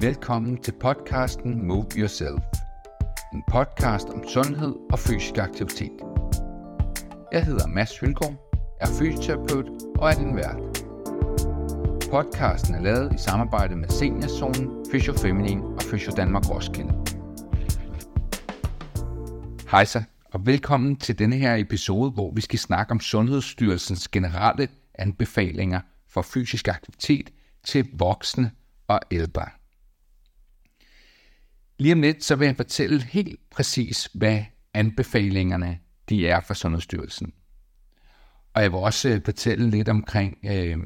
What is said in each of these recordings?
Velkommen til podcasten Move Yourself. En podcast om sundhed og fysisk aktivitet. Jeg hedder Mads Hylgaard, er fysioterapeut og er din vært. Podcasten er lavet i samarbejde med Seniorzonen, Fysiofeminin og Fysio Danmark Roskilde. Hej så, og velkommen til denne her episode, hvor vi skal snakke om Sundhedsstyrelsens generelle anbefalinger for fysisk aktivitet til voksne og ældre. Lige om lidt, så vil jeg fortælle helt præcis, hvad anbefalingerne de er for Sundhedsstyrelsen. Og jeg vil også øh, fortælle lidt omkring, øh,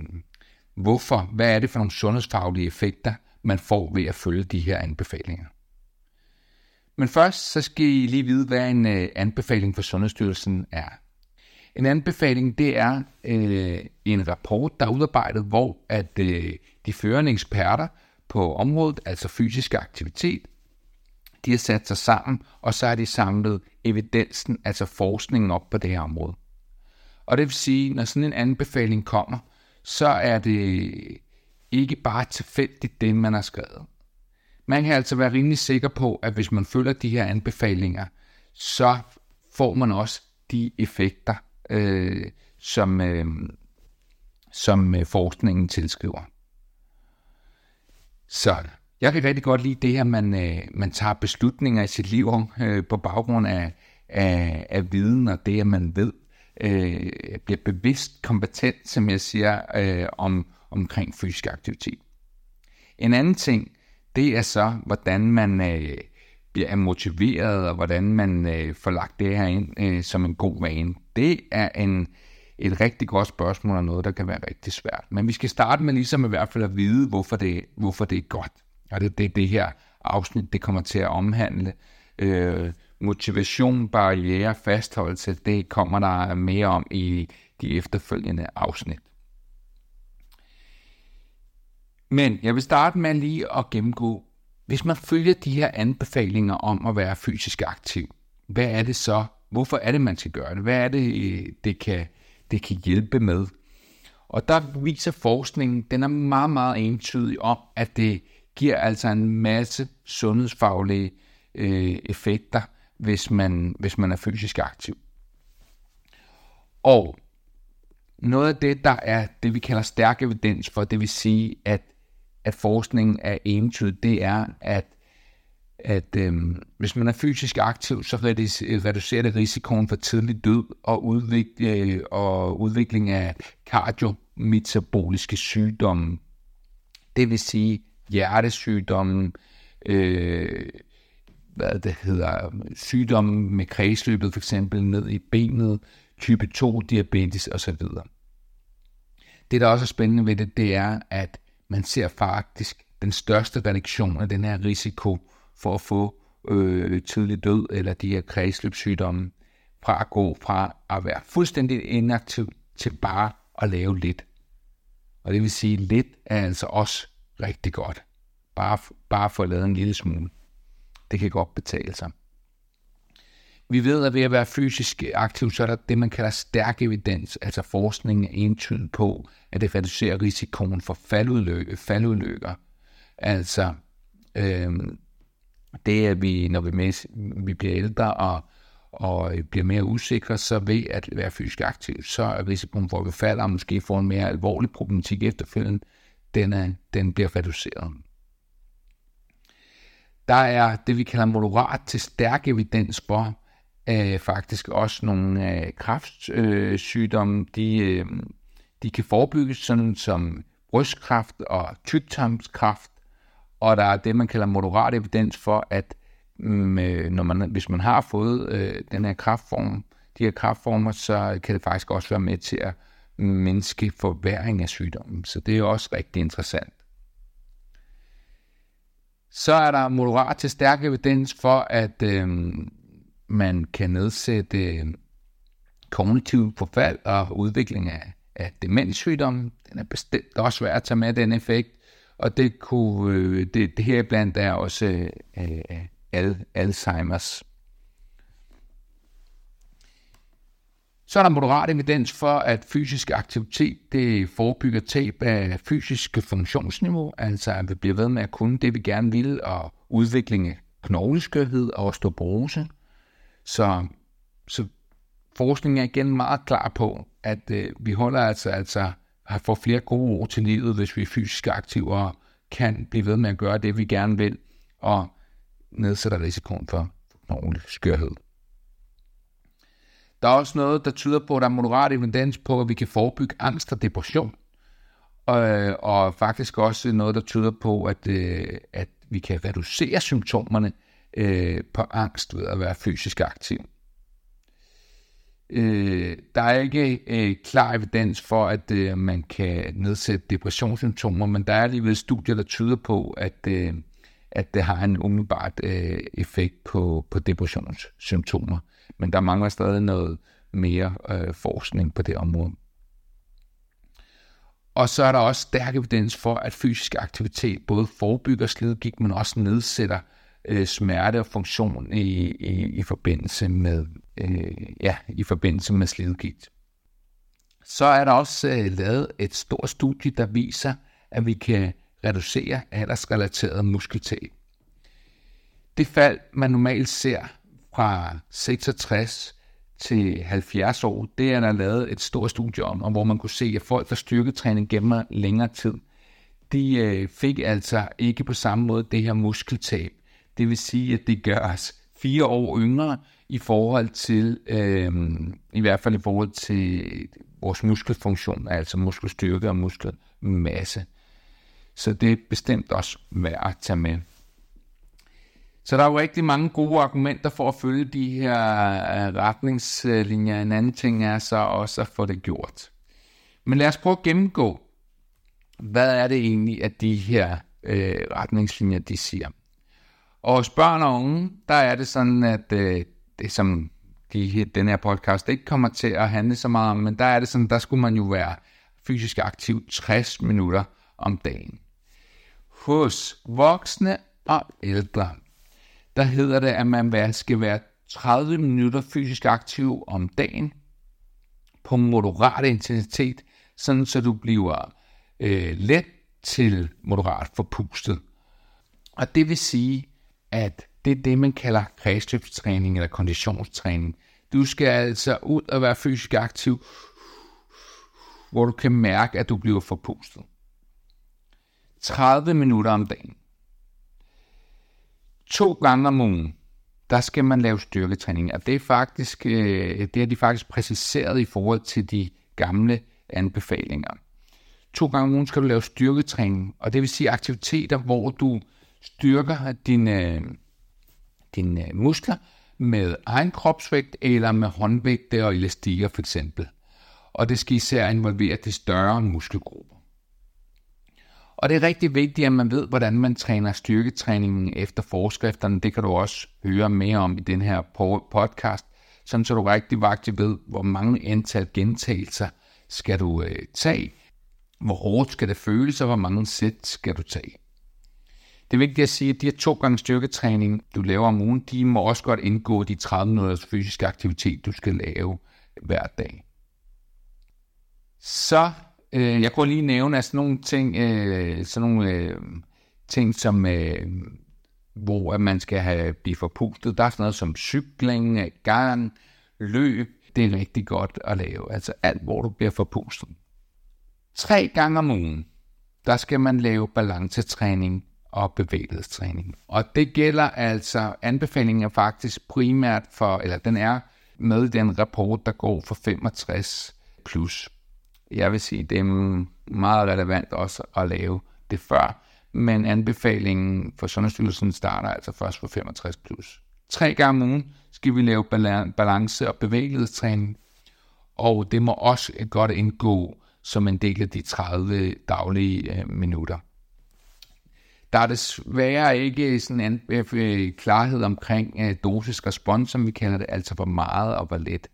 hvorfor, hvad er det for nogle sundhedsfaglige effekter, man får ved at følge de her anbefalinger. Men først så skal I lige vide, hvad en øh, anbefaling for Sundhedsstyrelsen er. En anbefaling, det er øh, en rapport, der er udarbejdet, hvor at øh, de førende eksperter på området, altså fysisk aktivitet, de har sat sig sammen, og så har de samlet evidensen, altså forskningen op på det her område. Og det vil sige, når sådan en anbefaling kommer, så er det ikke bare tilfældigt det, man har skrevet. Man kan altså være rimelig sikker på, at hvis man følger de her anbefalinger, så får man også de effekter, øh, som, øh, som øh, forskningen tilskriver. Så jeg kan rigtig godt lide det, at man, øh, man tager beslutninger i sit liv øh, på baggrund af, af, af viden og det, at man ved, øh, bliver bevidst kompetent, som jeg siger, øh, om, omkring fysisk aktivitet. En anden ting, det er så, hvordan man øh, bliver motiveret, og hvordan man øh, får lagt det her ind øh, som en god vane. Det er en, et rigtig godt spørgsmål, og noget, der kan være rigtig svært. Men vi skal starte med ligesom i hvert fald at vide, hvorfor det, hvorfor det er godt. Og det er det, det her afsnit, det kommer til at omhandle. Øh, motivation, barriere, fastholdelse, det kommer der mere om i de efterfølgende afsnit. Men jeg vil starte med lige at gennemgå, hvis man følger de her anbefalinger om at være fysisk aktiv, hvad er det så? Hvorfor er det, man skal gøre det? Hvad er det, øh, det kan, det kan hjælpe med? Og der viser forskningen, den er meget, meget entydig om, at det giver altså en masse sundhedsfaglige øh, effekter, hvis man, hvis man er fysisk aktiv. Og noget af det, der er det, vi kalder stærk evidens for, det vil sige, at, at forskningen er entydig, det er, at, at øhm, hvis man er fysisk aktiv, så reducerer det risikoen for tidlig død og, udvik, øh, og udvikling af kardiometaboliske sygdomme. Det vil sige hjertesygdomme, øh, hvad det hedder, sygdomme med kredsløbet for eksempel ned i benet, type 2 diabetes osv. Det, der også er spændende ved det, det er, at man ser faktisk den største reduktion af den her risiko for at få øh, tidlig død eller de her kredsløbssygdomme fra at gå fra at være fuldstændig inaktiv til bare at lave lidt. Og det vil sige, at lidt er altså også rigtig godt. Bare, bare for at lave en lille smule. Det kan godt betale sig. Vi ved, at ved at være fysisk aktiv, så er der det, man kalder stærk evidens, altså forskningen er entydig på, at det reducerer risikoen for faldudlykke, faldudlykker. Altså, øh, det er vi, når vi, med, vi bliver ældre og, og bliver mere usikre, så ved at være fysisk aktiv, så er risikoen for, at vi falder og måske får en mere alvorlig problematik efterfølgende, den, er, den bliver reduceret. Der er det, vi kalder moderat til stærk evidens for, øh, faktisk også nogle øh, kræftsygdomme, øh, de, øh, de kan forebygges, sådan som brystkræft og tyktarmskræft, og der er det, man kalder moderat evidens for, at mm, øh, når man, hvis man har fået øh, den her kræftform, de her kræftformer, så kan det faktisk også være med til at menneske forværing af sygdommen. Så det er også rigtig interessant. Så er der moderat til stærk evidens for, at øh, man kan nedsætte øh, kognitiv forfald og udvikling af, af demenssygdomme. Den er bestemt også værd at tage med, den effekt. Og det, kunne, øh, det, det her blandt er også øh, øh al, Alzheimer's. Så er der moderat evidens for, at fysisk aktivitet det forebygger tab af fysisk funktionsniveau, altså at vi bliver ved med at kunne det, vi gerne vil, og udvikling af knogleskørhed og osteoporose. Så, så forskningen er igen meget klar på, at øh, vi holder altså, altså at få flere gode år til livet, hvis vi er fysisk aktive og kan blive ved med at gøre det, vi gerne vil, og nedsætter risikoen for knogleskørhed. Der er også noget, der tyder på, at der er moderat evidens på, at vi kan forebygge angst og depression. Og, og faktisk også noget, der tyder på, at, øh, at vi kan reducere symptomerne øh, på angst ved at være fysisk aktiv. Øh, der er ikke øh, klar evidens for, at øh, man kan nedsætte depressionssymptomer, men der er alligevel studier, der tyder på, at, øh, at det har en umiddelbart øh, effekt på, på depressionssymptomer. Men der mangler stadig noget mere øh, forskning på det område. Og så er der også stærk evidens for, at fysisk aktivitet både forebygger slidgigt, men også nedsætter øh, smerte og funktion i, i, i forbindelse med øh, ja, i forbindelse med slidgigt. Så er der også øh, lavet et stort studie, der viser, at vi kan reducere aldersrelateret muskeltab. Det fald, man normalt ser fra 66 til 70 år, det er der lavet et stort studie om, og hvor man kunne se, at folk, der styrketræning gennem længere tid, de øh, fik altså ikke på samme måde det her muskeltab. Det vil sige, at det gør os fire år yngre i forhold til, øh, i hvert fald i forhold til vores muskelfunktion, altså muskelstyrke og muskelmasse. Så det er bestemt også værd at tage med. Så der er jo rigtig mange gode argumenter for at følge de her øh, retningslinjer. En anden ting er så også at få det gjort. Men lad os prøve at gennemgå, hvad er det egentlig, at de her øh, retningslinjer de siger. Og hos børn og unge, der er det sådan, at øh, det som de, den her podcast ikke kommer til at handle så meget om, men der er det sådan, der skulle man jo være fysisk aktiv 60 minutter om dagen. Hos voksne og ældre, der hedder det, at man skal være 30 minutter fysisk aktiv om dagen på moderat intensitet, sådan så du bliver øh, let til moderat forpustet. Og det vil sige, at det er det, man kalder kredsløbstræning eller konditionstræning. Du skal altså ud og være fysisk aktiv, hvor du kan mærke, at du bliver forpustet. 30 minutter om dagen. To gange om ugen, der skal man lave styrketræning, og det er faktisk, øh, det har de faktisk præciseret i forhold til de gamle anbefalinger. To gange om ugen skal du lave styrketræning, og det vil sige aktiviteter, hvor du styrker dine, øh, dine øh, muskler med egen kropsvægt eller med håndvægte og elastikker for eksempel. Og det skal især involvere de større muskelgrupper. Og det er rigtig vigtigt, at man ved, hvordan man træner styrketræningen efter forskrifterne. Det kan du også høre mere om i den her podcast, sådan så du rigtig vagtigt ved, hvor mange antal gentagelser skal du øh, tage, hvor hårdt skal det føles, og hvor mange sæt skal du tage. Det er vigtigt at sige, at de her to gange styrketræning, du laver om ugen, de må også godt indgå de 30 minutters fysisk aktivitet, du skal lave hver dag. Så øh, jeg kunne lige nævne, at sådan nogle ting, øh, sådan nogle, øh, ting som, øh, hvor man skal have blive forpustet, der er sådan noget som cykling, øh, gang, løb, det er rigtig godt at lave. Altså alt, hvor du bliver forpustet. Tre gange om ugen, der skal man lave balancetræning og bevægelsestræning. Og det gælder altså, anbefalingen er faktisk primært for, eller den er med i den rapport, der går for 65 plus. Jeg vil sige, det er meget relevant også at lave det før, men anbefalingen for Sundhedsstyrelsen starter altså først på 65 plus. Tre gange om ugen skal vi lave balance- og bevægelighedstræning, og det må også godt indgå som en del af de 30 daglige øh, minutter. Der er desværre ikke sådan en øh, klarhed omkring øh, uh, dosis respons, som vi kalder det, altså hvor meget og hvor let.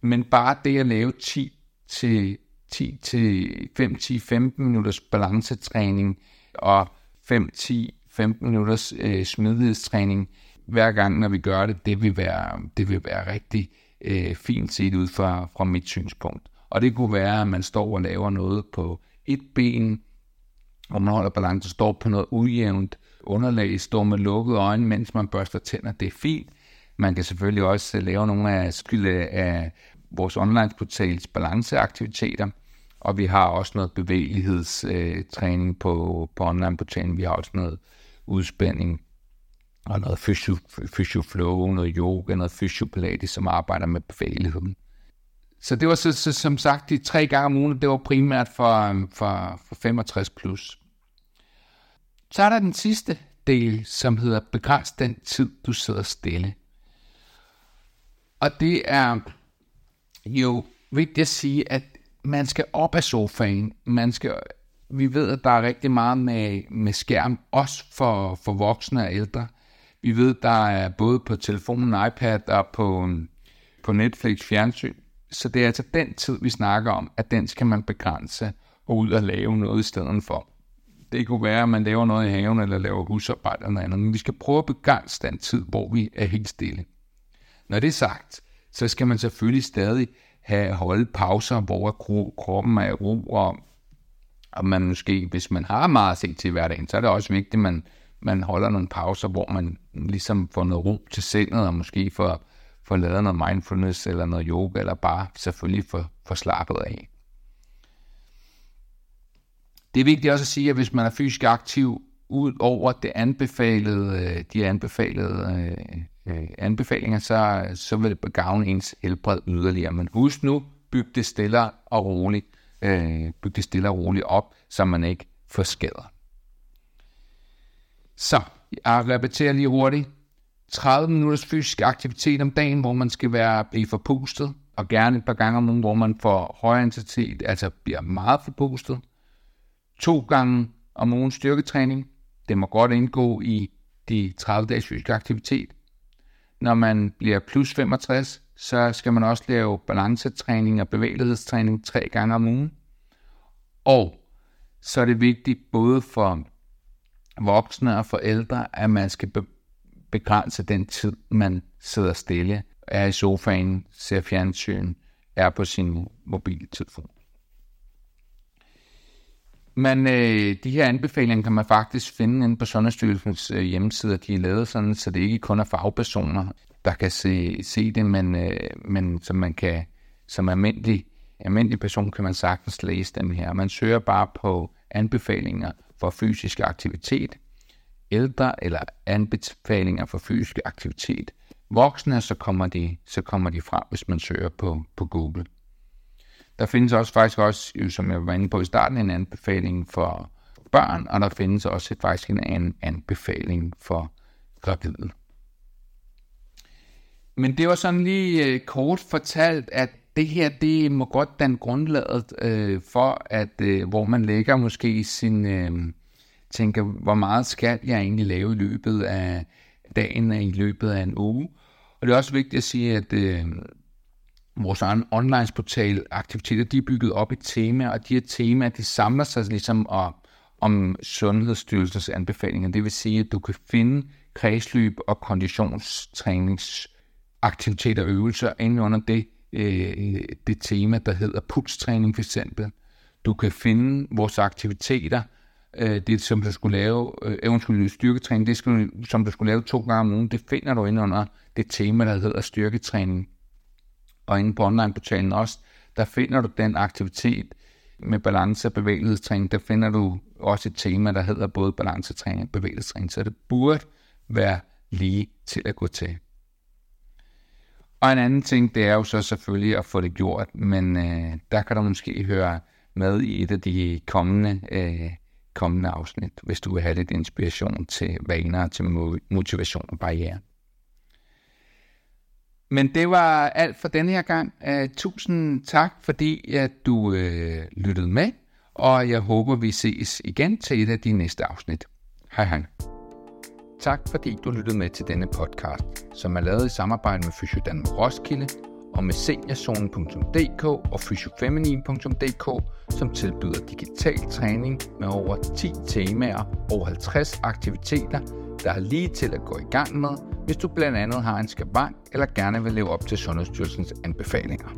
Men bare det at lave 10 til 10 til 5 10 15 minutters balancetræning og 5 10 15 minutters øh, smidighedstræning hver gang, når vi gør det, det vil være, det vil være rigtig øh, fint set ud fra, fra mit synspunkt. Og det kunne være, at man står og laver noget på et ben, og man holder balance, står på noget ujævnt underlag, står med lukkede øjne, mens man børster tænder. Det er fint. Man kan selvfølgelig også øh, lave nogle af skylde af vores online-portals balanceaktiviteter, og vi har også noget bevægelighedstræning øh, på, på online-portalen. Vi har også noget udspænding og noget physio, physio noget yoga, noget physio som arbejder med bevægeligheden. Så det var så, så, som sagt de tre gange om ugen, det var primært for, øhm, for, for 65 plus. Så er der den sidste del, som hedder begræns den tid, du sidder stille. Og det er jo vigtigt at sige, at man skal op af sofaen. Man skal, vi ved, at der er rigtig meget med, med skærm, også for, for voksne og ældre. Vi ved, der er både på telefonen, iPad og på, på Netflix fjernsyn. Så det er altså den tid, vi snakker om, at den skal man begrænse og ud og lave noget i stedet for. Det kunne være, at man laver noget i haven eller laver husarbejde eller noget andet, men vi skal prøve at begrænse den tid, hvor vi er helt stille. Når det er sagt, så skal man selvfølgelig stadig have holde pauser, hvor kroppen er i ro, og, og man måske, hvis man har meget at se til hverdagen, så er det også vigtigt, at man, man holder nogle pauser, hvor man ligesom får noget ro til sindet, og måske får, får lavet noget mindfulness, eller noget yoga, eller bare selvfølgelig får, får slappet af. Det er vigtigt også at sige, at hvis man er fysisk aktiv, ud over det anbefalede, øh, de anbefalede øh, øh, anbefalinger, så, så vil det gavne ens helbred yderligere. Men husk nu, byg det stille og roligt, øh, byg det stille og roligt op, så man ikke får skader. Så, jeg repeterer lige hurtigt. 30 minutters fysisk aktivitet om dagen, hvor man skal være blive forpustet, og gerne et par gange om ugen, hvor man får højere intensitet, altså bliver meget forpustet. To gange om ugen styrketræning. Det må godt indgå i de 30 dages fysisk aktivitet. Når man bliver plus 65, så skal man også lave balancetræning og bevægelighedstræning tre gange om ugen. Og så er det vigtigt både for voksne og for ældre, at man skal begrænse den tid, man sidder stille, er i sofaen, ser fjernsyn, er på sin mobiltelefon. Men øh, de her anbefalinger kan man faktisk finde inde på Sundhedsstyrelsens øh, hjemmeside, de er lavet sådan, så det ikke kun er fagpersoner, der kan se, se det, men, øh, men som man kan, som almindelig, almindelig person kan man sagtens læse dem her. Man søger bare på anbefalinger for fysisk aktivitet, ældre eller anbefalinger for fysisk aktivitet. Voksne, så kommer de, så kommer de frem, hvis man søger på, på Google. Der findes også faktisk også, som jeg var inde på i starten, en anbefaling for børn, og der findes også et, faktisk en anbefaling for gravide. Men det var sådan lige øh, kort fortalt, at det her, det må godt danne grundlaget øh, for, at øh, hvor man lægger måske sin, øh, tænker, hvor meget skal jeg egentlig lave i løbet af dagen, øh, i løbet af en uge. Og det er også vigtigt at sige, at øh, vores egen online-portal aktiviteter, de er bygget op i temaer, og de her temaer, de samler sig ligesom om, om Sundhedsstyrelsens anbefalinger. Det vil sige, at du kan finde kredsløb og konditionstræningsaktiviteter og øvelser inde under det, øh, det tema, der hedder pulstræning for eksempel. Du kan finde vores aktiviteter, øh, det som du skulle lave, øh, eventuelt styrketræning, det skulle, som du skulle lave to gange om ugen, det finder du inde under det tema, der hedder styrketræning og inde på online-portalen også, der finder du den aktivitet med balance og bevægelighedstræning, der finder du også et tema, der hedder både balancetræning og bevægelighedstræning, så det burde være lige til at gå til. Og en anden ting, det er jo så selvfølgelig at få det gjort, men øh, der kan du måske høre med i et af de kommende, øh, kommende afsnit, hvis du vil have lidt inspiration til vaner, til motivation og barriere. Men det var alt for denne her gang. Uh, tusind tak, fordi at du øh, lyttede med, og jeg håber, vi ses igen til et af de næste afsnit. Hej hej. Tak fordi du lyttede med til denne podcast, som er lavet i samarbejde med Fysiodanmark Roskilde og med seniorzonen.dk og fysiofeminin.dk, som tilbyder digital træning med over 10 temaer og 50 aktiviteter, der er lige til at gå i gang med, hvis du blandt andet har en skabank eller gerne vil leve op til Sundhedsstyrelsens anbefalinger.